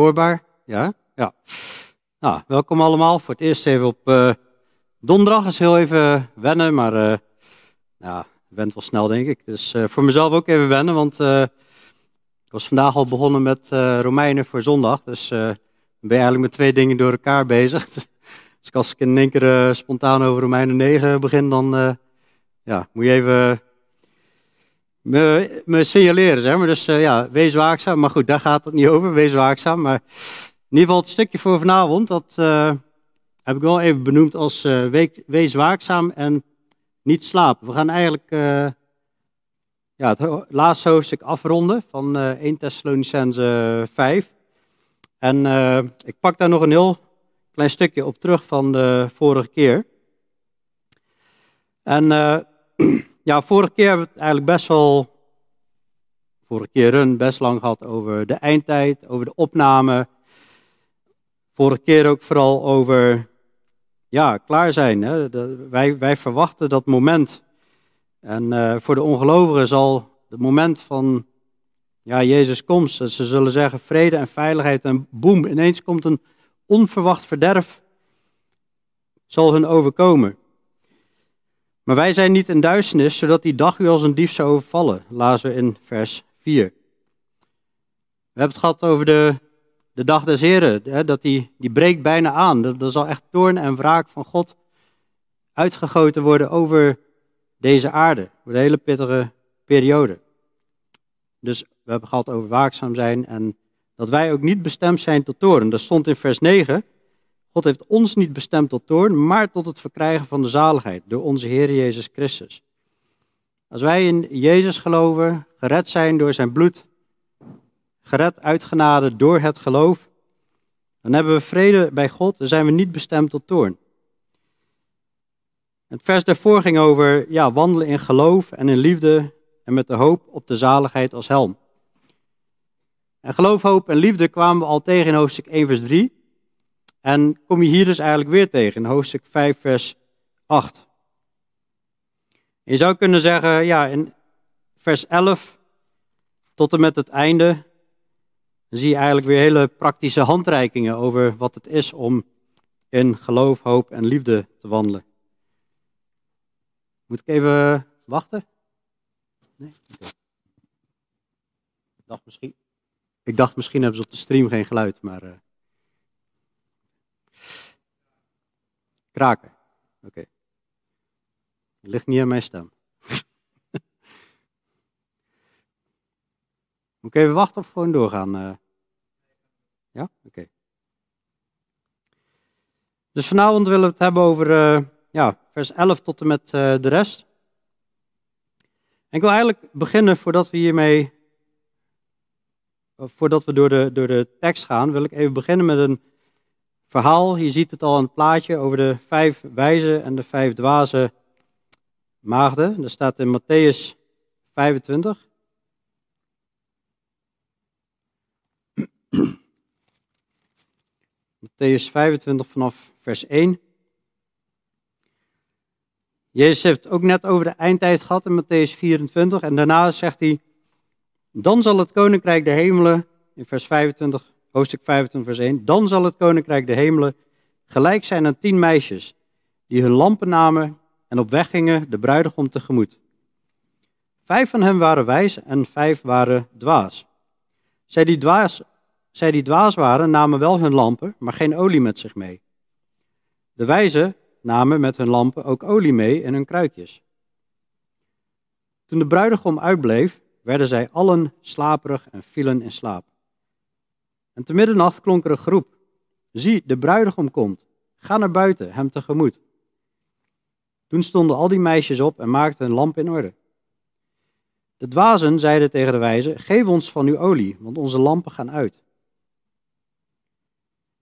Hoorbaar? Ja? Ja. Nou, welkom allemaal. Voor het eerst even op uh, donderdag. is heel even wennen, maar uh, ja, went wel snel denk ik. Dus voor mezelf ook even wennen, want ik was vandaag al begonnen met Romeinen voor zondag. Dus ben je eigenlijk met twee dingen door elkaar bezig. dus als ik in één keer spontaan over Romeinen 9 begin, dan ja, moet je even me, me signaleren, zeg maar. Dus uh, ja, wees waakzaam. Maar goed, daar gaat het niet over, wees waakzaam. Maar in ieder geval het stukje voor vanavond, dat uh, heb ik wel even benoemd als week, wees waakzaam en niet slapen. We gaan eigenlijk ja, het laatste hoofdstuk afronden van 1 Thessalonicense 5. En ik pak daar nog een heel klein stukje op terug van de vorige keer. En ja, vorige keer hebben we het eigenlijk best wel, vorige keer een best lang gehad over de eindtijd, over de opname. Vorige keer ook vooral over, ja, klaar zijn. Hè? wij, wij verwachten dat moment. En uh, voor de ongelovigen zal het moment van ja, Jezus komst, ze zullen zeggen vrede en veiligheid en boem, ineens komt een onverwacht verderf, zal hun overkomen. Maar wij zijn niet in duisternis, zodat die dag u als een dief zou overvallen. Lazen we in vers 4. We hebben het gehad over de, de dag des Heren, hè, dat die, die breekt bijna aan. Er zal echt toorn en wraak van God uitgegoten worden over deze aarde, voor de hele pittige periode. Dus we hebben gehad over waakzaam zijn en dat wij ook niet bestemd zijn tot toorn. Dat stond in vers 9. God heeft ons niet bestemd tot toorn, maar tot het verkrijgen van de zaligheid door onze Heer Jezus Christus. Als wij in Jezus geloven, gered zijn door zijn bloed, gered uit genade door het geloof, dan hebben we vrede bij God, dan zijn we niet bestemd tot toorn. Het vers daarvoor ging over ja, wandelen in geloof en in liefde en met de hoop op de zaligheid als helm. En geloof, hoop en liefde kwamen we al tegen in hoofdstuk 1 vers 3. En kom je hier dus eigenlijk weer tegen, in hoofdstuk 5, vers 8. Je zou kunnen zeggen, ja, in vers 11 tot en met het einde zie je eigenlijk weer hele praktische handreikingen over wat het is om in geloof, hoop en liefde te wandelen. Moet ik even wachten? Nee? Ik dacht misschien, ik dacht misschien hebben ze op de stream geen geluid, maar... Uh, Kraken. Oké. Het ligt niet aan mijn stem. Moet ik even wachten of gewoon doorgaan? Uh... Ja? Oké. Dus vanavond willen we het hebben over uh, ja, vers 11 tot en met uh, de rest. En ik wil eigenlijk beginnen voordat we hiermee, voordat we door de, door de tekst gaan, wil ik even beginnen met een verhaal. Je ziet het al in het plaatje over de vijf wijze en de vijf dwaze maagden. Dat staat in Matthäus 25. Matthäus 25 vanaf vers 1. Jezus heeft ook net over de eindtijd gehad in Matthäus 24. En daarna zegt hij, dan zal het koninkrijk de hemelen, in vers 25, hoofdstuk 25, vers 1. Dan zal het koninkrijk de hemelen gelijk zijn aan tien meisjes, die hun lampen namen en op weg gingen de bruidegom tegemoet. Vijf van hen waren wijs en vijf waren dwaas. Zij die dwaas, zij die dwaas waren, namen wel hun lampen, maar geen olie met zich mee. De wijzen namen met hun lampen ook olie mee in hun kruikjes. Toen de bruidegom uitbleef, werden zij allen slaperig en vielen in slaap. En te middernacht klonk er een groep. Zie, de bruidegom komt. Ga naar buiten, hem tegemoet. Toen stonden al die meisjes op en maakten hun lamp in orde. De dwazen zeiden tegen de wijzen, geef ons van uw olie, want onze lampen gaan uit.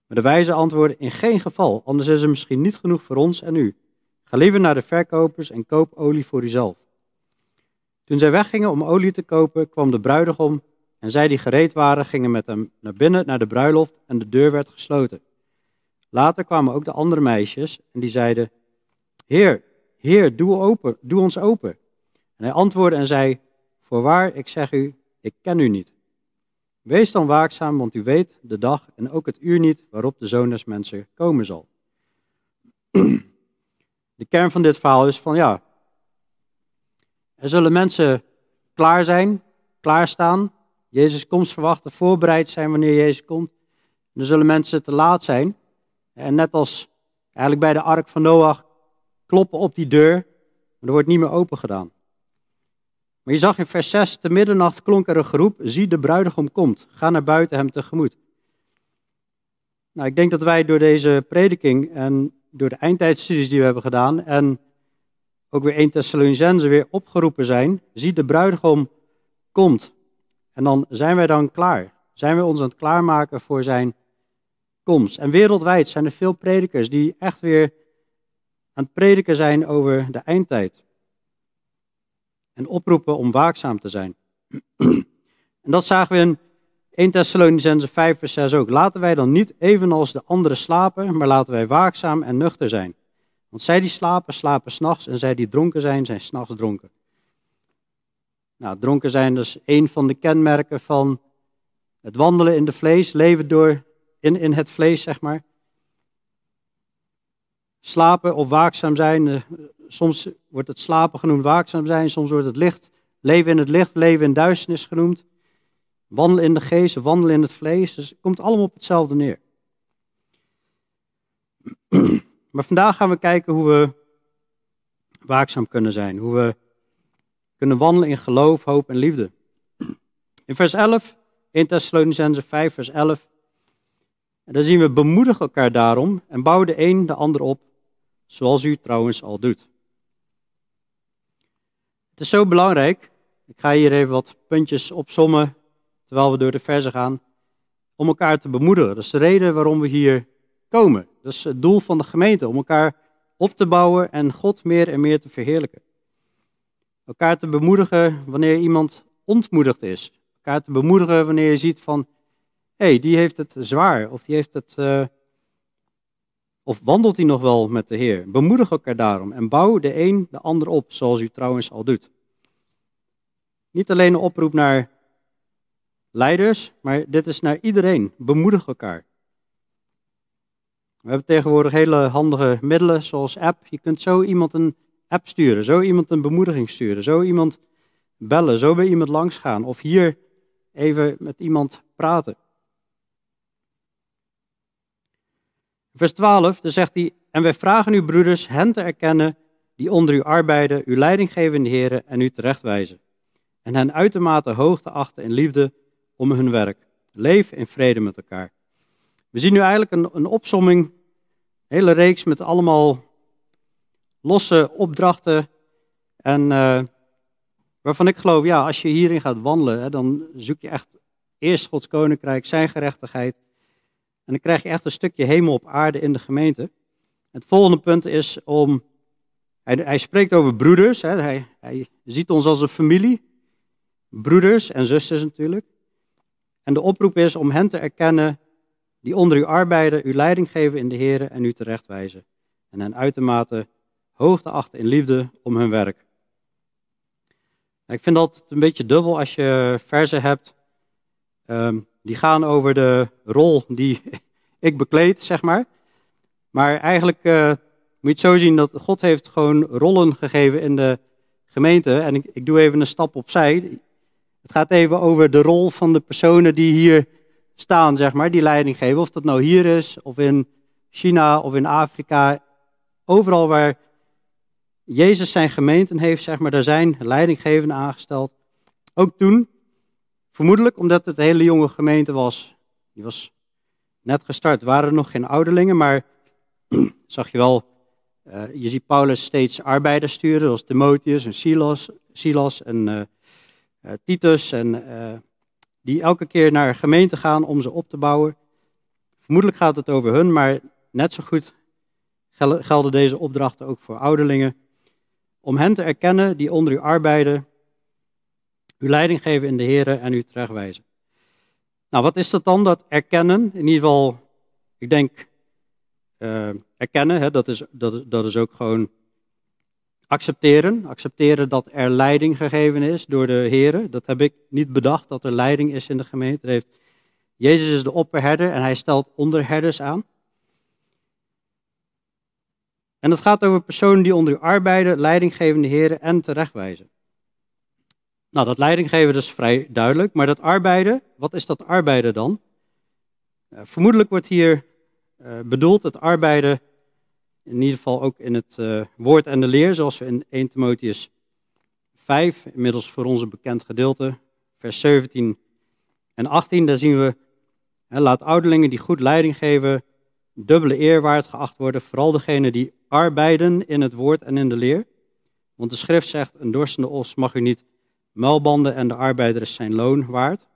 Maar de wijzen antwoordden, in geen geval, anders is er misschien niet genoeg voor ons en u. Ga liever naar de verkopers en koop olie voor uzelf. Toen zij weggingen om olie te kopen, kwam de bruidegom en zij die gereed waren, gingen met hem naar binnen naar de bruiloft en de deur werd gesloten. Later kwamen ook de andere meisjes en die zeiden, Heer, Heer, doe, open, doe ons open. En hij antwoordde en zei, voorwaar, ik zeg u, ik ken u niet. Wees dan waakzaam, want u weet de dag en ook het uur niet waarop de zoon des mensen komen zal. De kern van dit verhaal is van ja, er zullen mensen klaar zijn, klaarstaan, Jezus komst verwachten, voorbereid zijn wanneer Jezus komt. En er zullen mensen te laat zijn. En net als eigenlijk bij de ark van Noach, kloppen op die deur, maar er wordt niet meer open gedaan. Maar je zag in vers 6, te middernacht klonk er een geroep, zie de bruidegom komt, ga naar buiten hem tegemoet. Nou, ik denk dat wij door deze prediking en door de eindtijdstudies die we hebben gedaan en ook weer 1 Thessalonicense weer opgeroepen zijn, zie de bruidegom komt. En dan zijn wij dan klaar. Zijn we ons aan het klaarmaken voor zijn komst. En wereldwijd zijn er veel predikers die echt weer aan het prediken zijn over de eindtijd. En oproepen om waakzaam te zijn. en dat zagen we in 1 Thessalonicense 5 vers 6 ook. Laten wij dan niet evenals de anderen slapen, maar laten wij waakzaam en nuchter zijn. Want zij die slapen, slapen s'nachts en zij die dronken zijn, zijn s'nachts dronken. Nou, dronken zijn dus een van de kenmerken van het wandelen in de vlees, leven door in, in het vlees, zeg maar. Slapen of waakzaam zijn, eh, soms wordt het slapen genoemd waakzaam zijn, soms wordt het licht, leven in het licht, leven in duisternis genoemd. Wandelen in de geest, wandelen in het vlees, dus het komt allemaal op hetzelfde neer. Maar vandaag gaan we kijken hoe we waakzaam kunnen zijn, hoe we kunnen wandelen in geloof, hoop en liefde. In vers 11, 1 Thessalonicense 5, vers 11. En dan zien we, bemoedig elkaar daarom en bouw de een de ander op, zoals u trouwens al doet. Het is zo belangrijk, ik ga hier even wat puntjes opsommen, terwijl we door de verzen gaan, om elkaar te bemoedigen. Dat is de reden waarom we hier komen. Dat is het doel van de gemeente, om elkaar op te bouwen en God meer en meer te verheerlijken. Elkaar te bemoedigen wanneer iemand ontmoedigd is. Elkaar te bemoedigen wanneer je ziet van, hé, hey, die heeft het zwaar, of die heeft het, uh, of wandelt hij nog wel met de Heer. Bemoedig elkaar daarom en bouw de een de ander op, zoals u trouwens al doet. Niet alleen een oproep naar leiders, maar dit is naar iedereen. Bemoedig elkaar. We hebben tegenwoordig hele handige middelen zoals app. Je kunt zo iemand een app sturen, zo iemand een bemoediging sturen, zo iemand bellen, zo bij iemand langsgaan of hier even met iemand praten. Vers 12, dan zegt hij, en wij vragen u broeders hen te erkennen die onder u arbeiden, uw leiding geven in de Heer en u terechtwijzen. En hen uitermate hoog te achten in liefde om hun werk. Leef in vrede met elkaar. We zien nu eigenlijk een, een opsomming, een hele reeks met allemaal losse opdrachten. En uh, waarvan ik geloof, ja, als je hierin gaat wandelen, hè, dan zoek je echt eerst Gods koninkrijk, zijn gerechtigheid. En dan krijg je echt een stukje hemel op aarde in de gemeente. Het volgende punt is om. Hij, hij spreekt over broeders. Hè, hij, hij ziet ons als een familie. Broeders en zusters natuurlijk. En de oproep is om hen te erkennen die onder u arbeiden, u leiding geven in de Heer en u terechtwijzen. En hen uitermate hoogte achten in liefde om hun werk. Ik vind dat een beetje dubbel als je versen hebt um, die gaan over de rol die ik bekleed, zeg maar. Maar eigenlijk uh, moet je het zo zien dat God heeft gewoon rollen gegeven in de gemeente. En ik, ik doe even een stap opzij. Het gaat even over de rol van de personen die hier staan, zeg maar, die leiding geven. Of dat nou hier is, of in China, of in Afrika. Overal waar Jezus zijn gemeenten heeft, zeg maar, daar zijn leidinggevenden aangesteld. Ook toen, vermoedelijk omdat het een hele jonge gemeente was. Die was net gestart, waren er nog geen ouderlingen, maar zag je wel, uh, je ziet Paulus steeds arbeiders sturen, zoals Timotheus en Silas, Silas en uh, uh, Titus, en, die elke keer naar gemeente gaan om ze op te bouwen. Vermoedelijk gaat het over hun, maar net zo goed gelden deze opdrachten ook voor ouderlingen om hen te erkennen die onder u arbeiden, uw leiding geven in de Heer en u terechtwijzen. Nou, wat is dat dan, dat erkennen? In ieder geval, ik denk, uh, erkennen, hè, dat, is, dat, dat is ook gewoon accepteren. Accepteren dat er leiding gegeven is door de Heer. Dat heb ik niet bedacht, dat er leiding is in de gemeente. Heeft, Jezus is de opperherder en hij stelt onderherders aan. En het gaat over personen die onder u arbeiden, leidinggevende heren en terechtwijzen. Nou, dat leidinggeven is vrij duidelijk, maar dat arbeiden, wat is dat arbeiden dan? Uh, vermoedelijk wordt hier uh, bedoeld het arbeiden, in ieder geval ook in het uh, woord en de leer, zoals we in 1 Timotheus 5, inmiddels voor ons bekend gedeelte, vers 17 en 18, daar zien we, laat ouderlingen die goed leiding geven, dubbele eerwaard geacht worden, vooral degenen die arbeiden in het woord en in de leer. Want de schrift zegt, een dorstende os mag u niet muilbanden en de arbeider is zijn loon waard.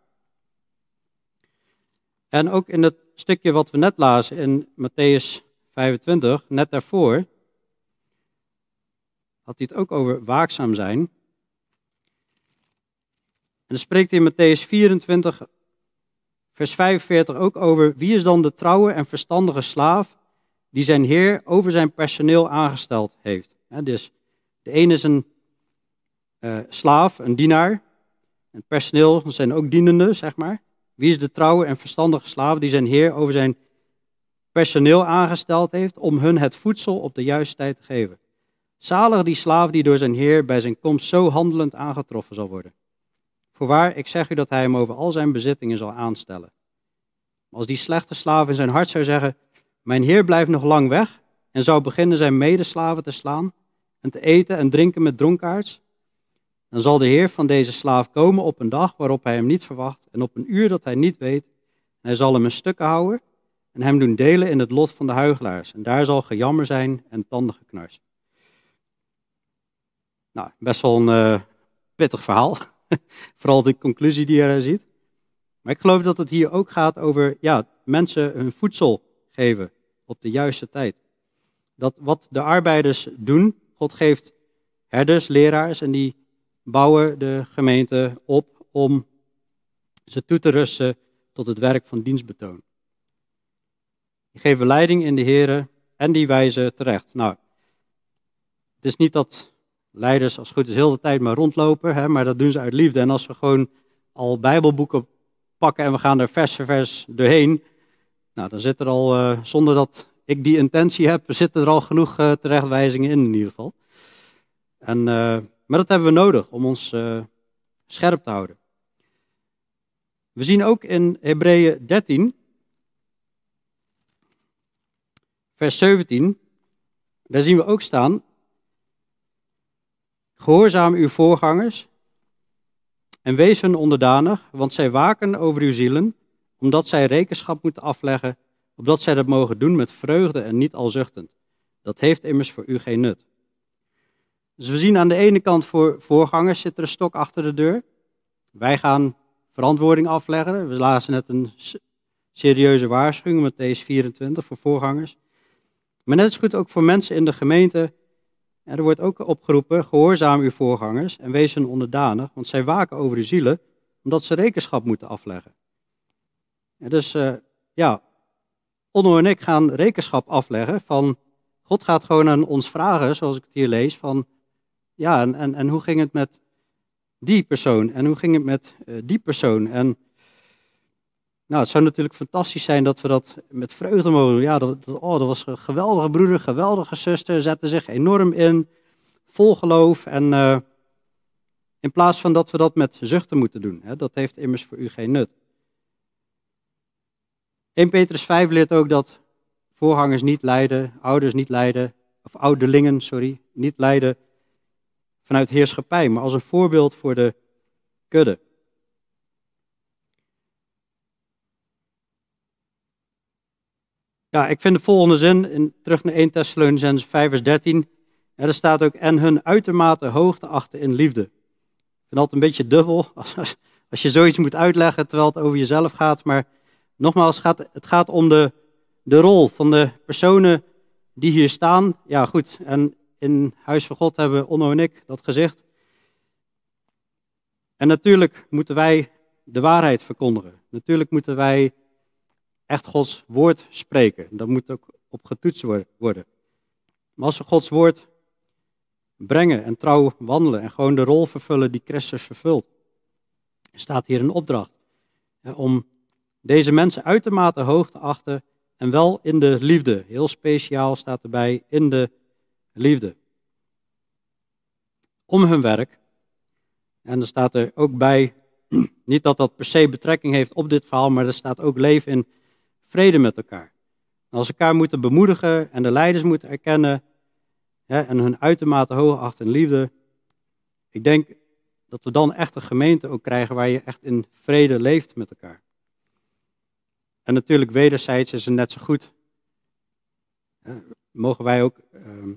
En ook in het stukje wat we net lazen in Matthäus 25, net daarvoor, had hij het ook over waakzaam zijn. En dan spreekt hij in Matthäus 24, vers 45 ook over wie is dan de trouwe en verstandige slaaf die zijn heer over zijn personeel aangesteld heeft. dus de een is een uh, slaaf, een dienaar. En personeel zijn ook dienenden, zeg maar. Wie is de trouwe en verstandige slaaf die zijn heer over zijn personeel aangesteld heeft om hun het voedsel op de juiste tijd te geven? Zalig die slaaf die door zijn heer bij zijn komst zo handelend aangetroffen zal worden. Voorwaar, ik zeg u dat hij hem over al zijn bezittingen zal aanstellen. Als die slechte slaaf in zijn hart zou zeggen, mijn heer blijft nog lang weg, en zou beginnen zijn medeslaven te slaan en te eten en drinken met dronkaards, dan zal de heer van deze slaaf komen op een dag waarop hij hem niet verwacht en op een uur dat hij niet weet. En hij zal hem in stukken houden en hem doen delen in het lot van de huigelaars. En daar zal gejammer zijn en tandengeknars. Nou, best wel een uh, pittig verhaal. Vooral de conclusie die je ziet. Maar ik geloof dat het hier ook gaat over ja, mensen hun voedsel geven op de juiste tijd. Dat wat de arbeiders doen, God geeft herders, leraars en die bouwen de gemeente op om ze toe te rusten tot het werk van dienstbetoon. Die geven leiding in de heren en die wijzen terecht. Nou, het is niet dat leiders als het goed is heel de tijd maar rondlopen, hè, maar dat doen ze uit liefde. En als we gewoon al bijbelboeken pakken en we gaan er vers voor vers doorheen, nou, dan zit er al, uh, zonder dat ik die intentie heb, zitten er al genoeg uh, terechtwijzingen in in ieder geval. En, uh, maar dat hebben we nodig om ons scherp te houden. We zien ook in Hebreeën 13, vers 17, daar zien we ook staan, gehoorzaam uw voorgangers en wees hun onderdanig, want zij waken over uw zielen omdat zij rekenschap moeten afleggen, opdat zij dat mogen doen met vreugde en niet al zuchtend. Dat heeft immers voor u geen nut. Dus we zien aan de ene kant voor voorgangers zit er een stok achter de deur. Wij gaan verantwoording afleggen. We lazen net een serieuze waarschuwing deze 24 voor voorgangers. Maar net zo goed ook voor mensen in de gemeente. En er wordt ook opgeroepen, gehoorzaam uw voorgangers en wees hun onderdanig, want zij waken over uw zielen, omdat ze rekenschap moeten afleggen. Dus uh, ja, Onno en ik gaan rekenschap afleggen van, God gaat gewoon aan ons vragen, zoals ik het hier lees, van, ja, en, en, en hoe ging het met die persoon en hoe ging het met uh, die persoon? En nou, het zou natuurlijk fantastisch zijn dat we dat met vreugde mogen doen. Ja, dat, dat, oh, dat was een geweldige broeder, geweldige zuster, zette zich enorm in, vol geloof. En uh, in plaats van dat we dat met zuchten moeten doen, hè, dat heeft immers voor u geen nut. 1 Petrus 5 leert ook dat voorgangers niet leiden, ouders niet leiden, of ouderlingen, sorry, niet leiden vanuit heerschappij, maar als een voorbeeld voor de kudde. Ja, ik vind de volgende zin, in, terug naar 1 Thessalonians 5 vers 13, er staat ook, en hun uitermate hoogte achten in liefde. Ik vind altijd een beetje dubbel, als, als je zoiets moet uitleggen terwijl het over jezelf gaat, maar Nogmaals, gaat, het gaat om de, de rol van de personen die hier staan. Ja, goed. En in Huis van God hebben Onno en ik dat gezegd. En natuurlijk moeten wij de waarheid verkondigen. Natuurlijk moeten wij echt Gods woord spreken. Dat moet ook op getoetst worden. Maar als we Gods woord brengen en trouw wandelen en gewoon de rol vervullen die Christus vervult. Er staat hier een opdracht om deze mensen uitermate hoog te achten en wel in de liefde. Heel speciaal staat erbij in de liefde. Om hun werk. En er staat er ook bij, niet dat dat per se betrekking heeft op dit verhaal, maar er staat ook leven in vrede met elkaar. als we elkaar moeten bemoedigen en de leiders moeten erkennen en hun uitermate hoog achten in liefde. Ik denk dat we dan echt een gemeente ook krijgen waar je echt in vrede leeft met elkaar. En natuurlijk wederzijds is het net zo goed. mogen wij ook ehm,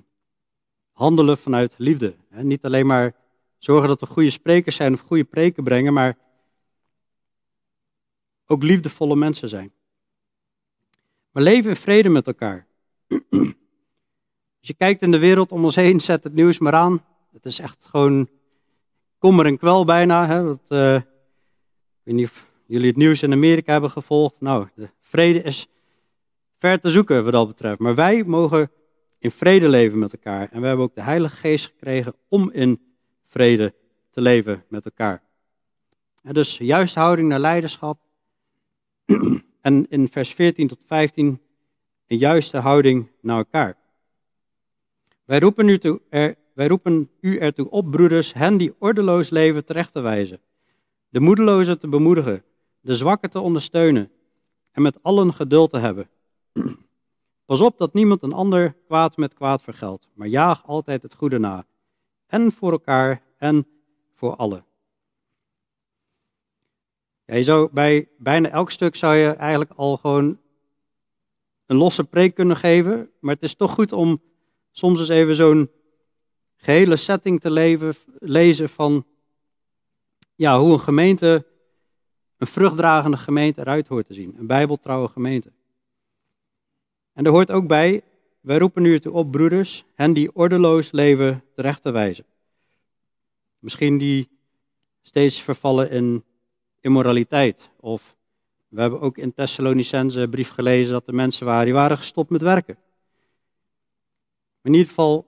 handelen vanuit liefde. niet alleen maar zorgen dat we goede sprekers zijn of goede preken brengen, maar ook liefdevolle mensen zijn. We leven in vrede met elkaar. Als je kijkt in de wereld om ons heen, zet het nieuws maar aan. Het is echt gewoon kommer en kwel bijna. Hè? Uh, ik weet niet of jullie het nieuws in Amerika hebben gevolgd. Nou, de vrede is ver te zoeken wat dat betreft. Maar wij mogen in vrede leven met elkaar. En we hebben ook de Heilige Geest gekregen om in vrede te leven met elkaar. Dus juiste houding naar leiderschap. En in vers 14 tot 15 een juiste houding naar elkaar. Wij roepen, u toe, er, wij roepen u ertoe op, broeders, hen die ordeloos leven terecht te wijzen. De moedelozen te bemoedigen, de zwakken te ondersteunen en met allen geduld te hebben. Pas op dat niemand een ander kwaad met kwaad vergeldt, maar jaag altijd het goede na. En voor elkaar en voor allen. Ja, je bij bijna elk stuk zou je eigenlijk al gewoon een losse preek kunnen geven, maar het is toch goed om soms eens even zo'n gehele setting te leven, lezen van ja, hoe een gemeente, een vruchtdragende gemeente eruit hoort te zien. Een bijbeltrouwe gemeente. En er hoort ook bij, wij roepen nu toe op, broeders, hen die ordeloos leven terecht te wijzen. Misschien die steeds vervallen in immoraliteit. Of we hebben ook in Thessalonicense een brief gelezen dat er mensen waren die waren gestopt met werken. in ieder geval,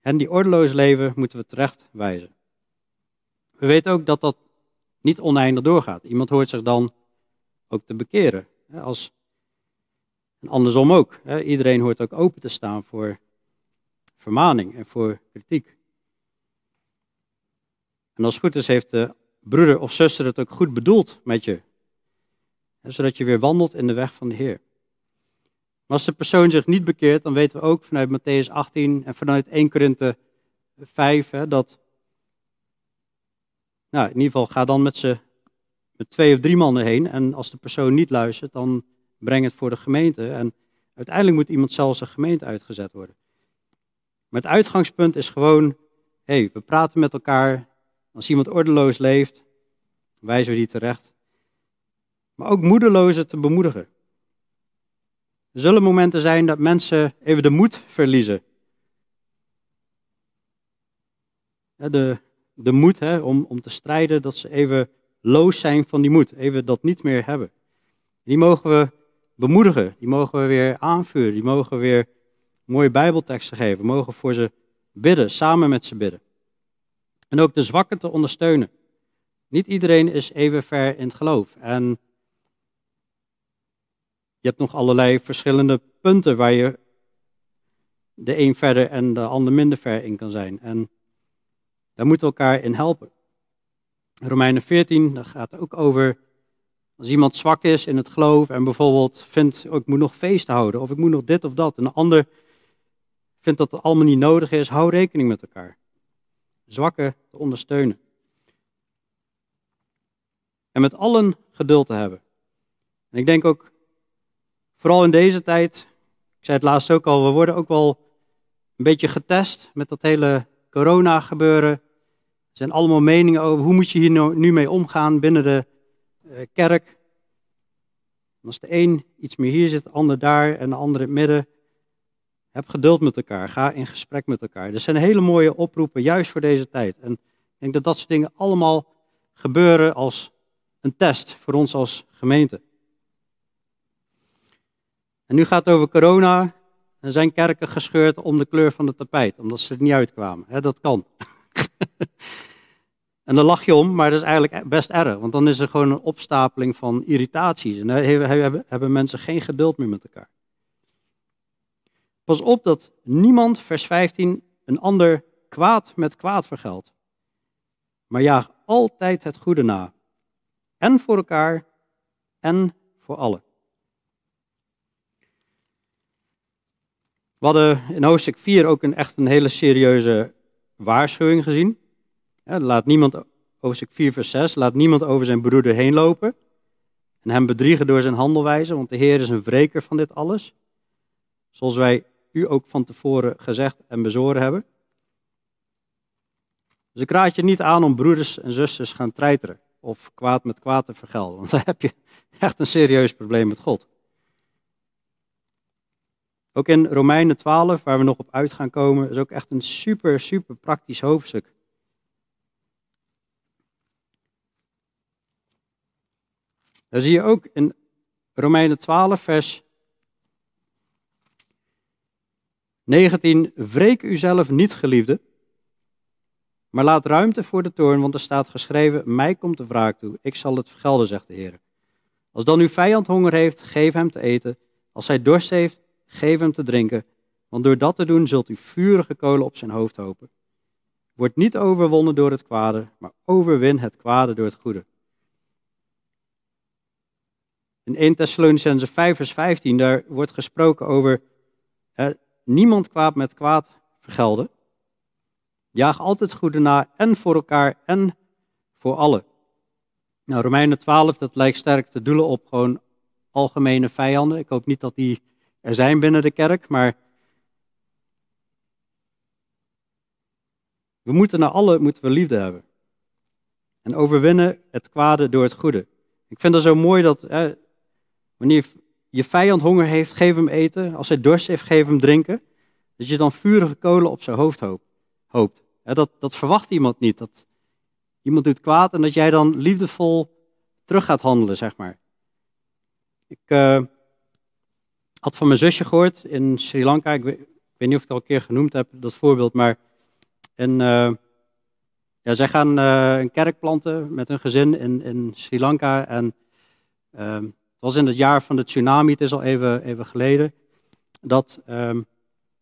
hen die ordeloos leven, moeten we terecht wijzen. We weten ook dat dat niet oneindig doorgaat. Iemand hoort zich dan ook te bekeren. Als, en andersom ook. Iedereen hoort ook open te staan voor vermaning en voor kritiek. En als het goed is, heeft de broeder of zuster het ook goed bedoeld met je. Zodat je weer wandelt in de weg van de Heer. Maar als de persoon zich niet bekeert, dan weten we ook vanuit Matthäus 18 en vanuit 1 Korinthe 5 hè, dat. Nou, in ieder geval ga dan met, ze, met twee of drie mannen heen. En als de persoon niet luistert, dan breng het voor de gemeente. En uiteindelijk moet iemand zelfs de gemeente uitgezet worden. Maar het uitgangspunt is gewoon: hé, hey, we praten met elkaar. Als iemand ordeloos leeft, wijzen we die terecht. Maar ook moedelozen te bemoedigen. Er zullen momenten zijn dat mensen even de moed verliezen. De, de moed hè, om, om te strijden, dat ze even loos zijn van die moed. Even dat niet meer hebben. Die mogen we bemoedigen. Die mogen we weer aanvuren. Die mogen we weer mooie bijbelteksten geven. We mogen voor ze bidden, samen met ze bidden. En ook de zwakken te ondersteunen. Niet iedereen is even ver in het geloof. En je hebt nog allerlei verschillende punten waar je de een verder en de ander minder ver in kan zijn. En daar moeten we elkaar in helpen. Romeinen 14, daar gaat het ook over. Als iemand zwak is in het geloof en bijvoorbeeld vindt, oh, ik moet nog feest houden, of ik moet nog dit of dat. En een ander vindt dat het allemaal niet nodig is, hou rekening met elkaar zwakken te ondersteunen. En met allen geduld te hebben. En ik denk ook, vooral in deze tijd, ik zei het laatst ook al, we worden ook wel een beetje getest met dat hele corona gebeuren. Er zijn allemaal meningen over hoe moet je hier nou, nu mee omgaan binnen de eh, kerk. Als de een iets meer hier zit, de ander daar en de ander in het midden, heb geduld met elkaar. Ga in gesprek met elkaar. Er zijn hele mooie oproepen, juist voor deze tijd. En ik denk dat dat soort dingen allemaal gebeuren als een test voor ons als gemeente. En nu gaat het over corona. Er zijn kerken gescheurd om de kleur van het tapijt, omdat ze er niet uitkwamen. dat kan. en dan lach je om, maar dat is eigenlijk best erg, want dan is er gewoon een opstapeling van irritaties. En hebben, hebben mensen geen geduld meer met elkaar. Pas op dat niemand, vers 15, een ander kwaad met kwaad vergeldt. Maar jaag altijd het goede na. En voor elkaar en voor allen. We hadden in hoofdstuk 4 ook een, echt een hele serieuze waarschuwing gezien. laat niemand, hoofdstuk 4 vers 6, laat niemand over zijn broeder heen lopen en hem bedriegen door zijn handelwijze, want de Heer is een wreker van dit alles. Zoals wij u ook van tevoren gezegd en bezoren hebben. Dus ik raad je niet aan om broeders en zusters gaan treiteren of kwaad met kwaad te vergelden, want dan heb je echt een serieus probleem met God. Ook in Romeinen 12, waar we nog op uit gaan komen, is ook echt een super, super praktisch hoofdstuk. Daar zie je ook in Romeinen 12, vers 19. Wreek uzelf niet, geliefde, maar laat ruimte voor de toorn, want er staat geschreven: Mij komt de wraak toe, ik zal het vergelden, zegt de Heer. Als dan uw vijand honger heeft, geef hem te eten. Als hij dorst heeft, geef hem te drinken. Want door dat te doen zult u vurige kolen op zijn hoofd hopen. Word niet overwonnen door het kwade, maar overwin het kwade door het goede. In 1 Thessalonicense 5 vers 15, daar wordt gesproken over niemand kwaad met kwaad vergelden. Jaag altijd goede na en voor elkaar en voor allen. Nou, Romeinen 12, dat lijkt sterk te doelen op gewoon algemene vijanden. Ik hoop niet dat die er zijn binnen de kerk, maar we moeten naar alle moeten we liefde hebben. En overwinnen het kwade door het goede. Ik vind het zo mooi dat hè, wanneer je vijand honger heeft, geef hem eten. Als hij dorst heeft, geef hem drinken. Dat je dan vurige kolen op zijn hoofd hoopt. dat, dat verwacht iemand niet. Dat iemand doet kwaad en dat jij dan liefdevol terug gaat handelen, zeg maar. Ik, uh, had van mijn zusje gehoord in Sri Lanka. Ik weet, niet of ik het al een keer genoemd heb, dat voorbeeld. Maar en, uh, ja, zij gaan uh, een kerk planten met hun gezin in, in Sri Lanka. En het was in het jaar van de tsunami, het is al even, even geleden. Dat ehm,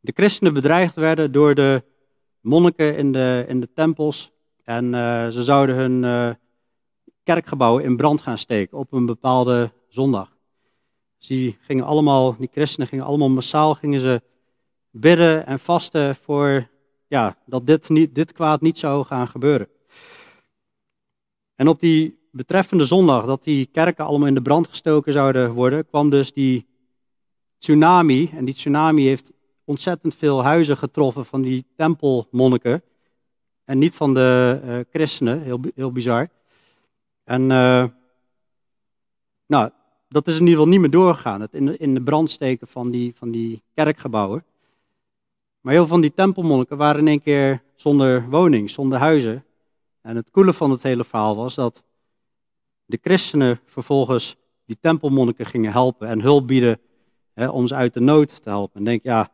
de christenen bedreigd werden door de monniken in de, in de tempels. En eh, ze zouden hun kerkgebouwen in brand gaan steken op een bepaalde zondag. Die gingen allemaal, die christenen gingen allemaal massaal gingen ze bidden en vasten voor ja, dat dit, niet, dit kwaad niet zou gaan gebeuren. En op die betreffende zondag, dat die kerken allemaal in de brand gestoken zouden worden, kwam dus die tsunami. En die tsunami heeft ontzettend veel huizen getroffen van die tempelmonniken. En niet van de uh, christenen, heel, heel bizar. En uh, nou, dat is in ieder geval niet meer doorgegaan. Het in de, in de brand steken van die, van die kerkgebouwen. Maar heel veel van die tempelmonniken waren in één keer zonder woning, zonder huizen. En het coole van het hele verhaal was dat de christenen vervolgens die tempelmonniken gingen helpen en hulp bieden hè, om ze uit de nood te helpen. En denk, ja,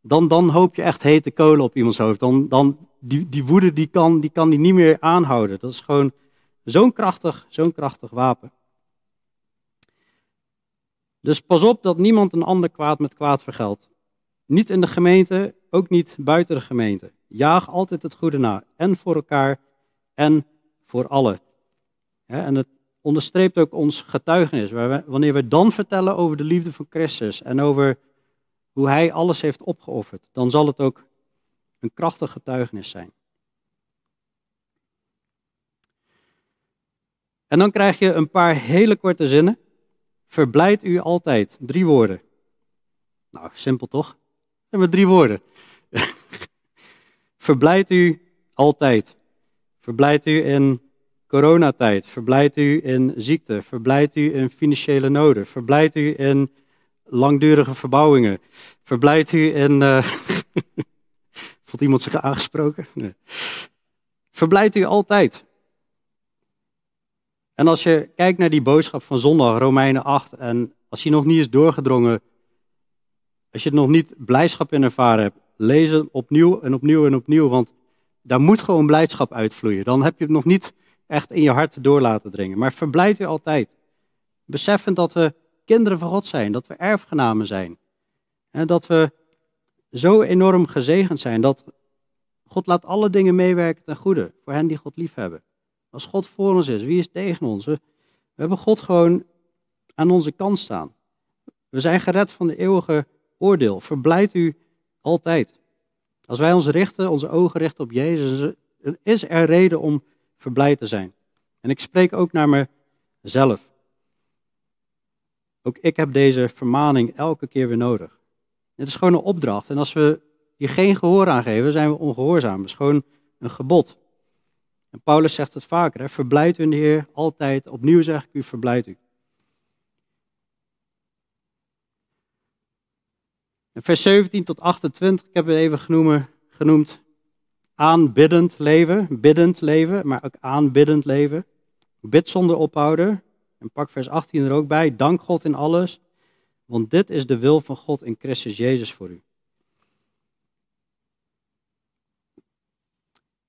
dan, dan hoop je echt hete kolen op iemands hoofd. Dan, dan die, die woede die kan, die kan die niet meer aanhouden. Dat is gewoon zo'n krachtig, zo'n krachtig wapen. Dus pas op dat niemand een ander kwaad met kwaad vergeldt. Niet in de gemeente, ook niet buiten de gemeente. Jaag altijd het goede na. En voor elkaar en voor allen. En het onderstreept ook ons getuigenis. Wanneer we dan vertellen over de liefde van Christus en over hoe Hij alles heeft opgeofferd, dan zal het ook een krachtig getuigenis zijn. En dan krijg je een paar hele korte zinnen. Verblijd u altijd. Drie woorden. Nou, simpel toch? En met drie woorden. Verblijd u altijd. Verblijd u in coronatijd. Verblijd u in ziekte. Verblijd u in financiële noden. Verblijd u in langdurige verbouwingen. Verblijd u in. Uh... Voelt iemand zich aangesproken? Nee. Verblijd u altijd. En als je kijkt naar die boodschap van zondag, Romeinen 8, en als die nog niet is doorgedrongen Als je nog niet blijdschap in ervaren hebt, lees het opnieuw en opnieuw en opnieuw, want daar moet gewoon blijdschap uitvloeien. Dan heb je het nog niet echt in je hart door laten dringen. Maar verblijd u altijd. Beseffend dat we kinderen van God zijn, dat we erfgenamen zijn. En dat we zo enorm gezegend zijn dat God laat alle dingen meewerken ten goede voor hen die God lief hebben. Als God voor ons is, wie is tegen ons? We, hebben God gewoon aan onze kant staan. We zijn gered van de eeuwige oordeel. Verblijd u altijd. Als wij ons richten, onze ogen richten op Jezus, is er reden om verblijd te zijn. En ik spreek ook naar mezelf. Ook ik heb deze vermaning elke keer weer nodig. Het is gewoon een opdracht. En als we hier geen gehoor aan geven, zijn we ongehoorzaam. Het is gewoon een gebod. En Paulus zegt het vaker, hè? verblijd u in de Heer altijd. Opnieuw zeg ik u, verblijd u. Vers 17 tot 28, ik heb het even genoemd, genoemd aanbiddend leven, biddend leven, maar ook aanbiddend leven. Bid zonder ophouden. En pak vers 18 er ook bij. Dank God in alles, want dit is de wil van God in Christus Jezus voor u.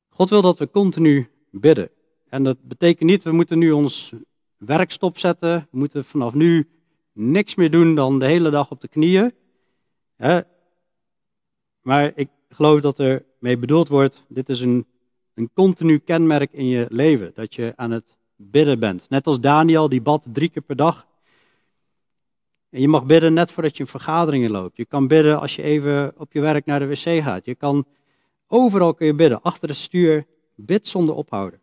God wil dat we continu bidden. En dat betekent niet, we moeten nu ons werk stopzetten. We moeten vanaf nu niks meer doen dan de hele dag op de knieën. Maar ik geloof dat er mee bedoeld wordt, dit is een, een continu kenmerk in je leven. Dat je aan het bidden bent. Net als Daniel, die bad drie keer per dag. En je mag bidden net voordat je een vergadering loopt. Je kan bidden als je even op je werk naar de wc gaat. Je kan overal kun je bidden. Achter het stuur, bid zonder ophouden.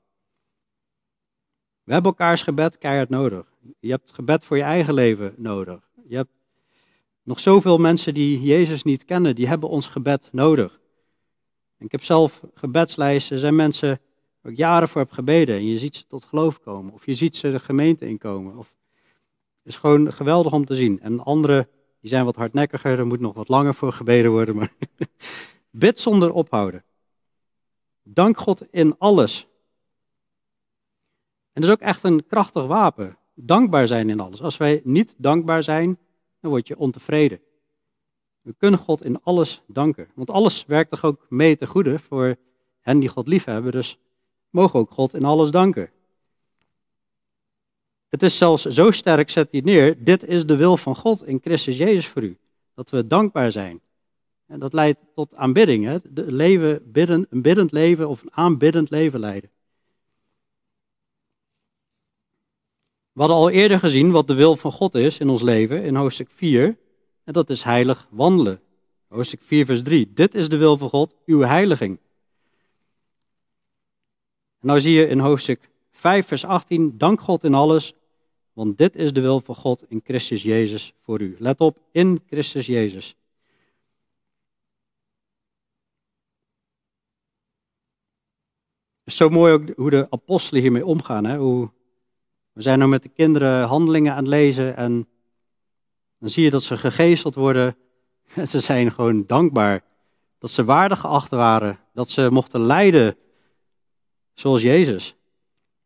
We hebben elkaars gebed keihard nodig. Je hebt gebed voor je eigen leven nodig. Je hebt nog zoveel mensen die Jezus niet kennen, die hebben ons gebed nodig. ik heb zelf gebedslijsten, er zijn mensen waar ik jaren voor heb gebeden en je ziet ze tot geloof komen. Of je ziet ze de gemeente inkomen. Of, het is gewoon geweldig om te zien. En anderen, die zijn wat hardnekkiger, er moet nog wat langer voor gebeden worden. Maar bid zonder ophouden. Dank God in alles. En dat is ook echt een krachtig wapen. Dankbaar zijn in alles. Als wij niet dankbaar zijn, dan word je ontevreden. We kunnen God in alles danken. Want alles werkt toch ook mee te goede voor hen die God lief hebben. Dus mogen ook God in alles danken. Het is zelfs zo sterk, zet hij neer. Dit is de wil van God in Christus Jezus voor u. Dat we dankbaar zijn. En dat leidt tot aanbidding. Hè? Leven, bidden, een biddend leven of een aanbiddend leven leiden. We hadden al eerder gezien wat de wil van God is in ons leven, in hoofdstuk 4. En dat is heilig wandelen. Hoofdstuk 4, vers 3. Dit is de wil van God, uw heiliging. En nou zie je in hoofdstuk 5, vers 18. Dank God in alles, want dit is de wil van God in Christus Jezus voor u. Let op, in Christus Jezus. Het is zo mooi ook hoe de apostelen hiermee omgaan. Hè? Hoe we zijn nu met de kinderen handelingen aan het lezen en dan zie je dat ze gegezeld worden. En ze zijn gewoon dankbaar dat ze waardig geacht waren, dat ze mochten lijden zoals Jezus.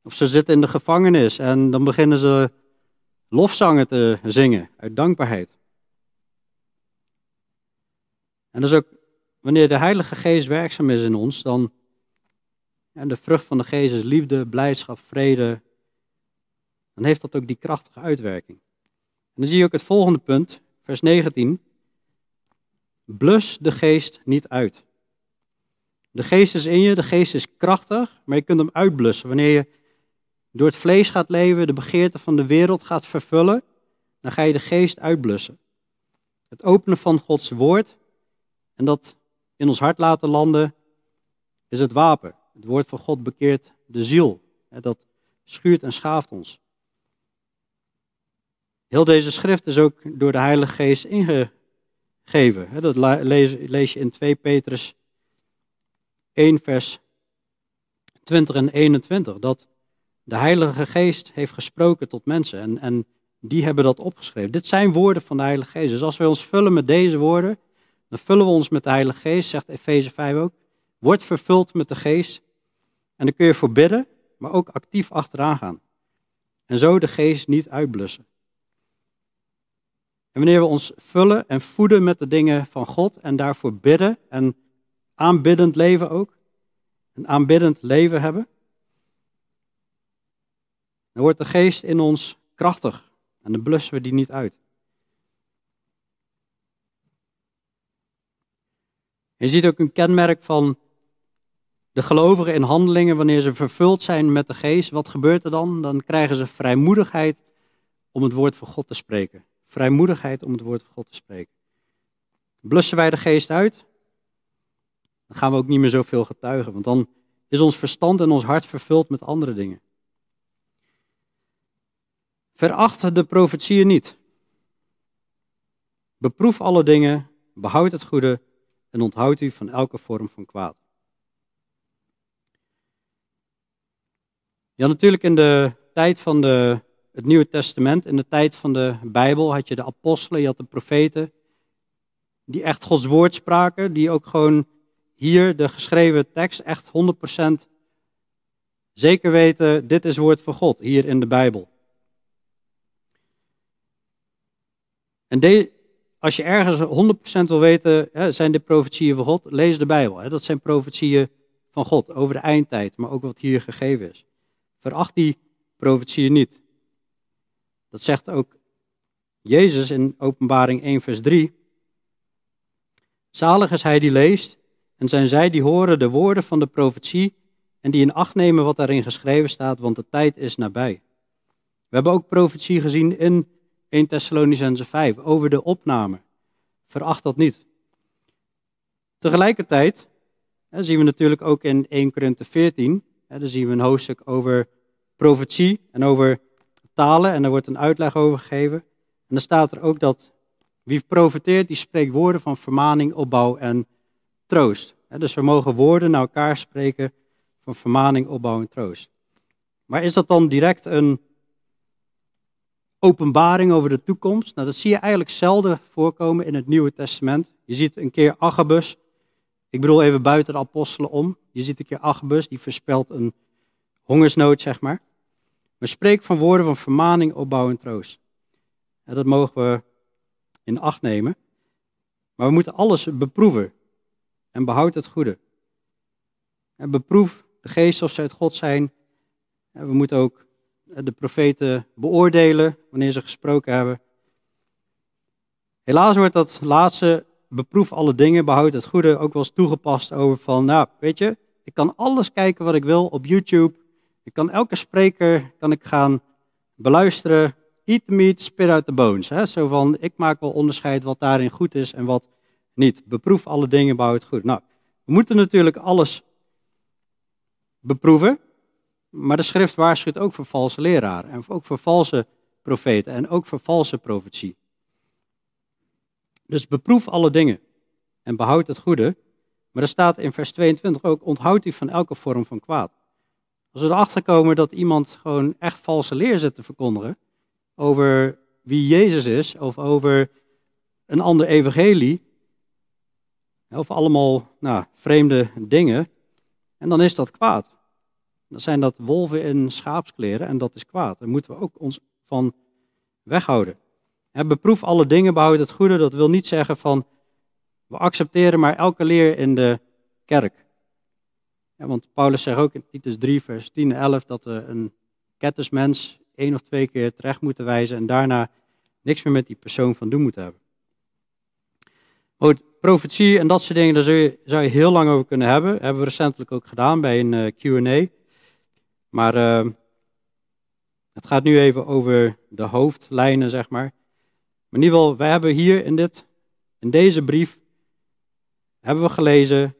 Of ze zitten in de gevangenis en dan beginnen ze lofzangen te zingen uit dankbaarheid. En dus ook wanneer de Heilige Geest werkzaam is in ons, dan en de vrucht van de Geest is liefde, blijdschap, vrede, dan heeft dat ook die krachtige uitwerking. En dan zie je ook het volgende punt, vers 19. Blus de geest niet uit. De geest is in je, de geest is krachtig, maar je kunt hem uitblussen. Wanneer je door het vlees gaat leven, de begeerte van de wereld gaat vervullen, dan ga je de geest uitblussen. Het openen van Gods woord en dat in ons hart laten landen, is het wapen. Het woord van God bekeert de ziel. Dat schuurt en schaaft ons. Heel deze schrift is ook door de Heilige Geest ingegeven. Dat lees je in 2 Petrus 1, vers 20 en 21. Dat de Heilige Geest heeft gesproken tot mensen en, en die hebben dat opgeschreven. Dit zijn woorden van de Heilige Geest. Dus als wij ons vullen met deze woorden, dan vullen we ons met de Heilige Geest, zegt Efeze 5 ook. Word vervuld met de Geest. En dan kun je voor bidden, maar ook actief achteraan gaan. En zo de Geest niet uitblussen. En wanneer we ons vullen en voeden met de dingen van God en daarvoor bidden en aanbiddend leven ook, een aanbiddend leven hebben, dan wordt de geest in ons krachtig en dan blussen we die niet uit. Je ziet ook een kenmerk van de gelovigen in handelingen, wanneer ze vervuld zijn met de geest, wat gebeurt er dan? Dan krijgen ze vrijmoedigheid om het woord van God te spreken. Vrijmoedigheid om het woord van God te spreken. Blussen wij de geest uit, dan gaan we ook niet meer zoveel getuigen, want dan is ons verstand en ons hart vervuld met andere dingen. Veracht de profetieën niet. Beproef alle dingen, behoud het goede en onthoud u van elke vorm van kwaad. Ja, natuurlijk in de tijd van de, het Nieuwe Testament, in de tijd van de Bijbel, had je de apostelen, je had de profeten, die echt Gods woord spraken, die ook gewoon hier de geschreven tekst echt 100% zeker weten, dit is woord van God, hier in de Bijbel. En als je ergens 100% wil weten, hè, zijn dit profetieën van God, lees de Bijbel. Hè. Dat zijn profetieën van God over de eindtijd, maar ook wat hier gegeven is. Veracht die profetieën niet. Dat zegt ook Jezus in Openbaring 1, vers 3. Zalig is hij die leest, en zijn zij die horen de woorden van de profetie en die in acht nemen wat daarin geschreven staat, want de tijd is nabij. We hebben ook profetie gezien in 1 Thessalonicense 5 over de opname. Veracht dat niet. Tegelijkertijd hè, zien we natuurlijk ook in 1 Korinthe 14, hè, daar zien we een hoofdstuk over profetie en over en daar wordt een uitleg over gegeven. En dan staat er ook dat wie profeteert, die spreekt woorden van vermaning, opbouw en troost. Dus we mogen woorden naar elkaar spreken van vermaning, opbouw en troost. Maar is dat dan direct een openbaring over de toekomst? Nou, dat zie je eigenlijk zelden voorkomen in het Nieuwe Testament. Je ziet een keer Agabus, ik bedoel even buiten de apostelen om. Je ziet een keer Agabus, die voorspelt een hongersnood, zeg maar. Maar spreek van woorden van vermaning, opbouw en troost. En dat mogen we in acht nemen. Maar we moeten alles beproeven. En behoud het goede. En beproef de geest of ze uit God zijn. En we moeten ook de profeten beoordelen wanneer ze gesproken hebben. Helaas wordt dat laatste beproef alle dingen, behoud het goede ook wel eens toegepast over van, nou, weet je, ik kan alles kijken wat ik wil op YouTube. Ik kan elke spreker kan ik gaan beluisteren. Eat the meat, spit out the bones. Hè? Zo van, ik maak wel onderscheid wat daarin goed is en wat niet. Beproef alle dingen, bouw het goed. Nou, we moeten natuurlijk alles beproeven. Maar de schrift waarschuwt ook voor valse leraren. En ook voor valse profeten. En ook voor valse profetie. Dus beproef alle dingen. En behoud het goede. Maar er staat in vers 22 ook, onthoud u van elke vorm van kwaad. Als we erachter komen dat iemand gewoon echt valse leer zit te verkondigen over wie Jezus is, of over een ander evangelie, of allemaal nou, vreemde dingen, en dan is dat kwaad. Dan zijn dat wolven in schaapskleren en dat is kwaad. Daar moeten we ook ons van weghouden. beproef alle dingen, behoud het goede. Dat wil niet zeggen van we accepteren maar elke leer in de kerk. Ja, want Paulus zegt ook in Titus 3, vers 10 en 11 dat een kettersmens één of twee keer terecht moet wijzen en daarna niks meer met die persoon van doen moet hebben. Goed, profetie en dat soort dingen, daar zou je, zou je heel lang over kunnen hebben. Dat hebben we recentelijk ook gedaan bij een eh, Q&A. Maar uh, het gaat nu even over de hoofdlijnen, zeg maar. Maar in ieder geval, wij hebben hier in, dit, in deze brief, hebben we gelezen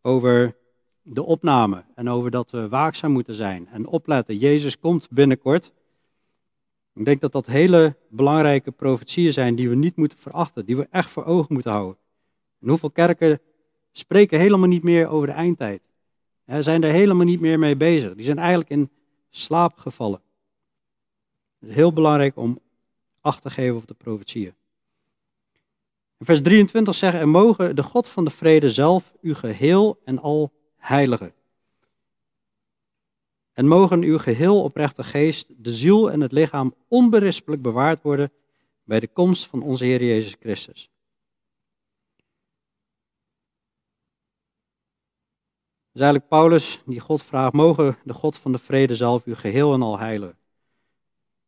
over de opname en over dat we waakzaam moeten zijn en opletten. Jezus komt binnenkort. Ik denk dat dat hele belangrijke profetieën zijn die we niet moeten verachten, die we echt voor ogen moeten houden. En hoeveel kerken spreken helemaal niet meer over de eindtijd? Ze zijn er helemaal niet meer mee bezig. Die zijn eigenlijk in slaap gevallen. Het is heel belangrijk om acht te geven op de profetieën. Vers 23 zeggen, en mogen de God van de vrede zelf u geheel en al heiligen. En mogen uw geheel oprechte geest, de ziel en het lichaam onberispelijk bewaard worden bij de komst van onze Heer Jezus Christus. is eigenlijk Paulus die God vraagt, mogen de God van de vrede zelf u geheel en al heilen.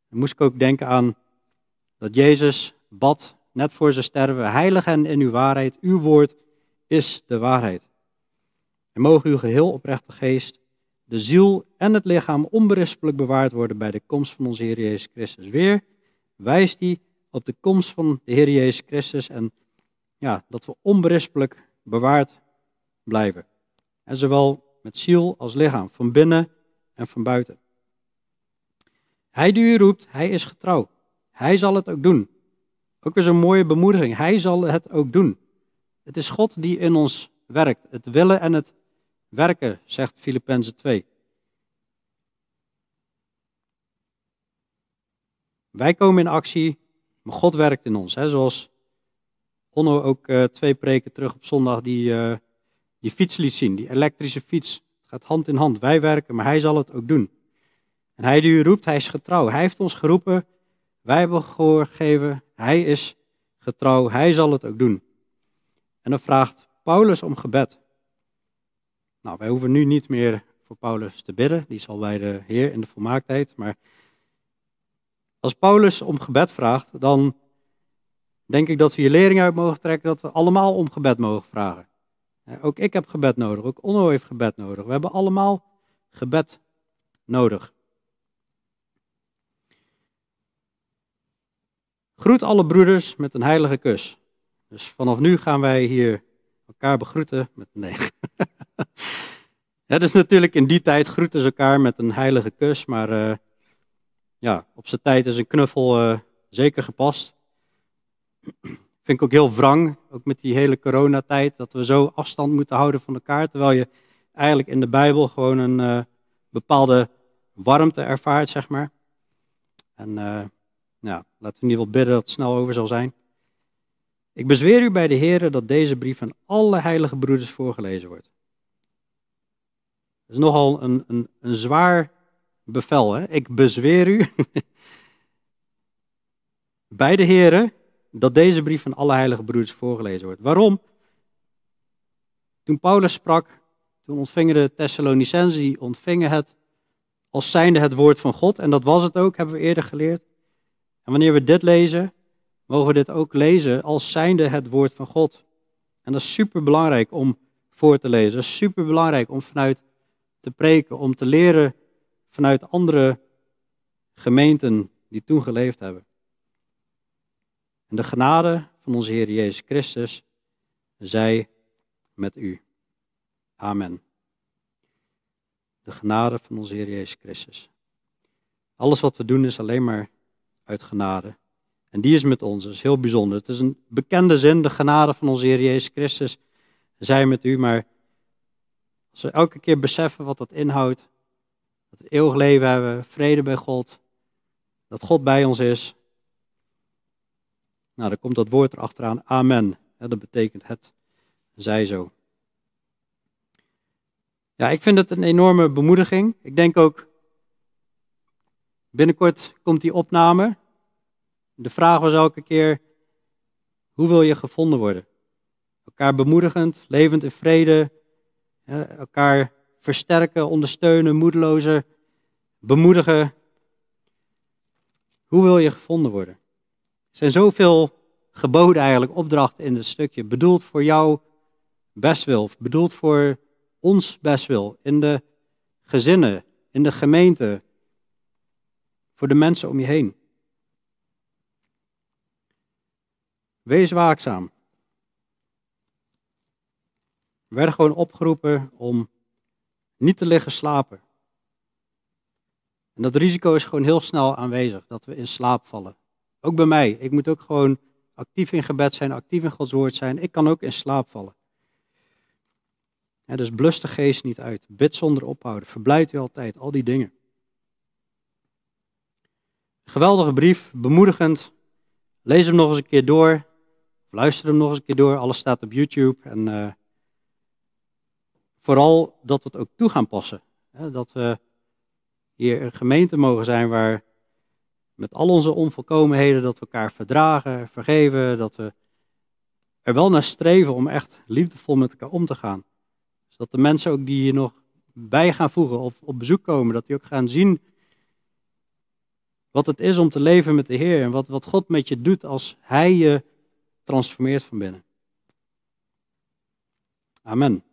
Dan moest ik ook denken aan dat Jezus bad net voor zijn sterven, heilig en in uw waarheid, uw woord is de waarheid. En mogen uw geheel oprechte geest, de ziel en het lichaam onberispelijk bewaard worden bij de komst van onze Heer Jezus Christus. Weer wijst hij op de komst van de Heer Jezus Christus en ja, dat we onberispelijk bewaard blijven. En zowel met ziel als lichaam, van binnen en van buiten. Hij die u roept, hij is getrouw. Hij zal het ook doen. Ook weer zo'n mooie bemoediging. Hij zal het ook doen. Het is God die in ons werkt. Het willen en het werken, zegt Filippenzen 2. Wij komen in actie, maar God werkt in ons. Hè? Zoals Onno ook uh, twee preken terug op zondag die, uh, die fiets liet zien, die elektrische fiets. Het gaat hand in hand. Wij werken, maar hij zal het ook doen. En hij die u roept, hij is getrouw. Hij heeft ons geroepen, wij hebben gehoor gegeven. Hij is getrouw, hij zal het ook doen. En dan vraagt Paulus om gebed. Nou, wij hoeven nu niet meer voor Paulus te bidden, die zal bij de Heer in de volmaaktheid. Maar als Paulus om gebed vraagt, dan denk ik dat we hier lering uit mogen trekken dat we allemaal om gebed mogen vragen. Ook ik heb gebed nodig, ook Onno heeft gebed nodig. We hebben allemaal gebed nodig. Groet alle broeders met een heilige kus. Dus vanaf nu gaan wij hier elkaar begroeten met nee. Het is natuurlijk in die tijd groeten ze elkaar met een heilige kus, maar uh, ja, op zijn tijd is een knuffel uh, zeker gepast. Vind ik ook heel wrang, ook met die hele coronatijd, dat we zo afstand moeten houden van elkaar, terwijl je eigenlijk in de Bijbel gewoon een uh, bepaalde warmte ervaart, zeg maar. En ja, laten we in ieder geval bidden dat het snel over zal zijn. Ik bezweer u bij de Heer dat deze brief aan alle heilige broeders voorgelezen wordt. Is nogal een, een, een zwaar bevel. Hè? Ik bezweer u bij de Heer dat deze brief van alle heilige broeders voorgelezen wordt. Waarom? Toen Paulus sprak, toen ontvingen de Thessalonicenzen, ontvingen het als zijnde het woord van God. En dat was het ook, hebben we eerder geleerd. En wanneer we dit lezen, mogen we dit ook lezen als zijnde het woord van God. En dat is super belangrijk om voor te lezen. Dat is super belangrijk om vanuit te preken, om te leren vanuit andere gemeenten die toen geleefd hebben. En de genade van onze Heer Jezus Christus zij met u. Amen. De genade van onze Heer Jezus Christus. Alles wat we doen is alleen maar uit genade. En die is met ons, dat is heel bijzonder. Het is een bekende zin, de genade van onze Heer Jezus Christus zij met u. Maar als we elke keer beseffen wat dat inhoudt, dat we eeuwig leven hebben, vrede bij God, dat God bij ons is, nou dan komt dat woord erachteraan, amen. dat betekent het zij zo. Ja, ik vind het een enorme bemoediging. Ik denk ook Binnenkort komt die opname. De vraag was elke keer, hoe wil je gevonden worden? Elkaar bemoedigend, levend in vrede, elkaar versterken, ondersteunen, moedelozen, bemoedigen. Hoe wil je gevonden worden? Er zijn zoveel geboden eigenlijk, opdrachten in dit stukje, bedoeld voor jouw bestwil, bedoeld voor ons bestwil, in de gezinnen, in de gemeente, voor de mensen om je heen. Wees waakzaam. We werden gewoon opgeroepen om niet te liggen slapen. En dat risico is gewoon heel snel aanwezig, dat we in slaap vallen. Ook bij mij. Ik moet ook gewoon actief in gebed zijn, actief in Gods woord zijn. Ik kan ook in slaap vallen. dus blus de geest niet uit. Bid zonder ophouden. Verblijd u altijd. Al die dingen. Geweldige brief, bemoedigend. Lees hem nog eens een keer door. Luister hem nog eens een keer door. Alles staat op YouTube. En uh, vooral dat we het ook toe gaan passen. Dat we hier een gemeente mogen zijn waar met al onze onvolkomenheden, dat we elkaar verdragen, vergeven, dat we er wel naar streven om echt liefdevol met elkaar om te gaan. Zodat de mensen ook die hier nog bij gaan voegen of op bezoek komen, dat die ook gaan zien wat het is om te leven met de Heer en wat, wat God met je doet als Hij je transformeert van binnen. Amen.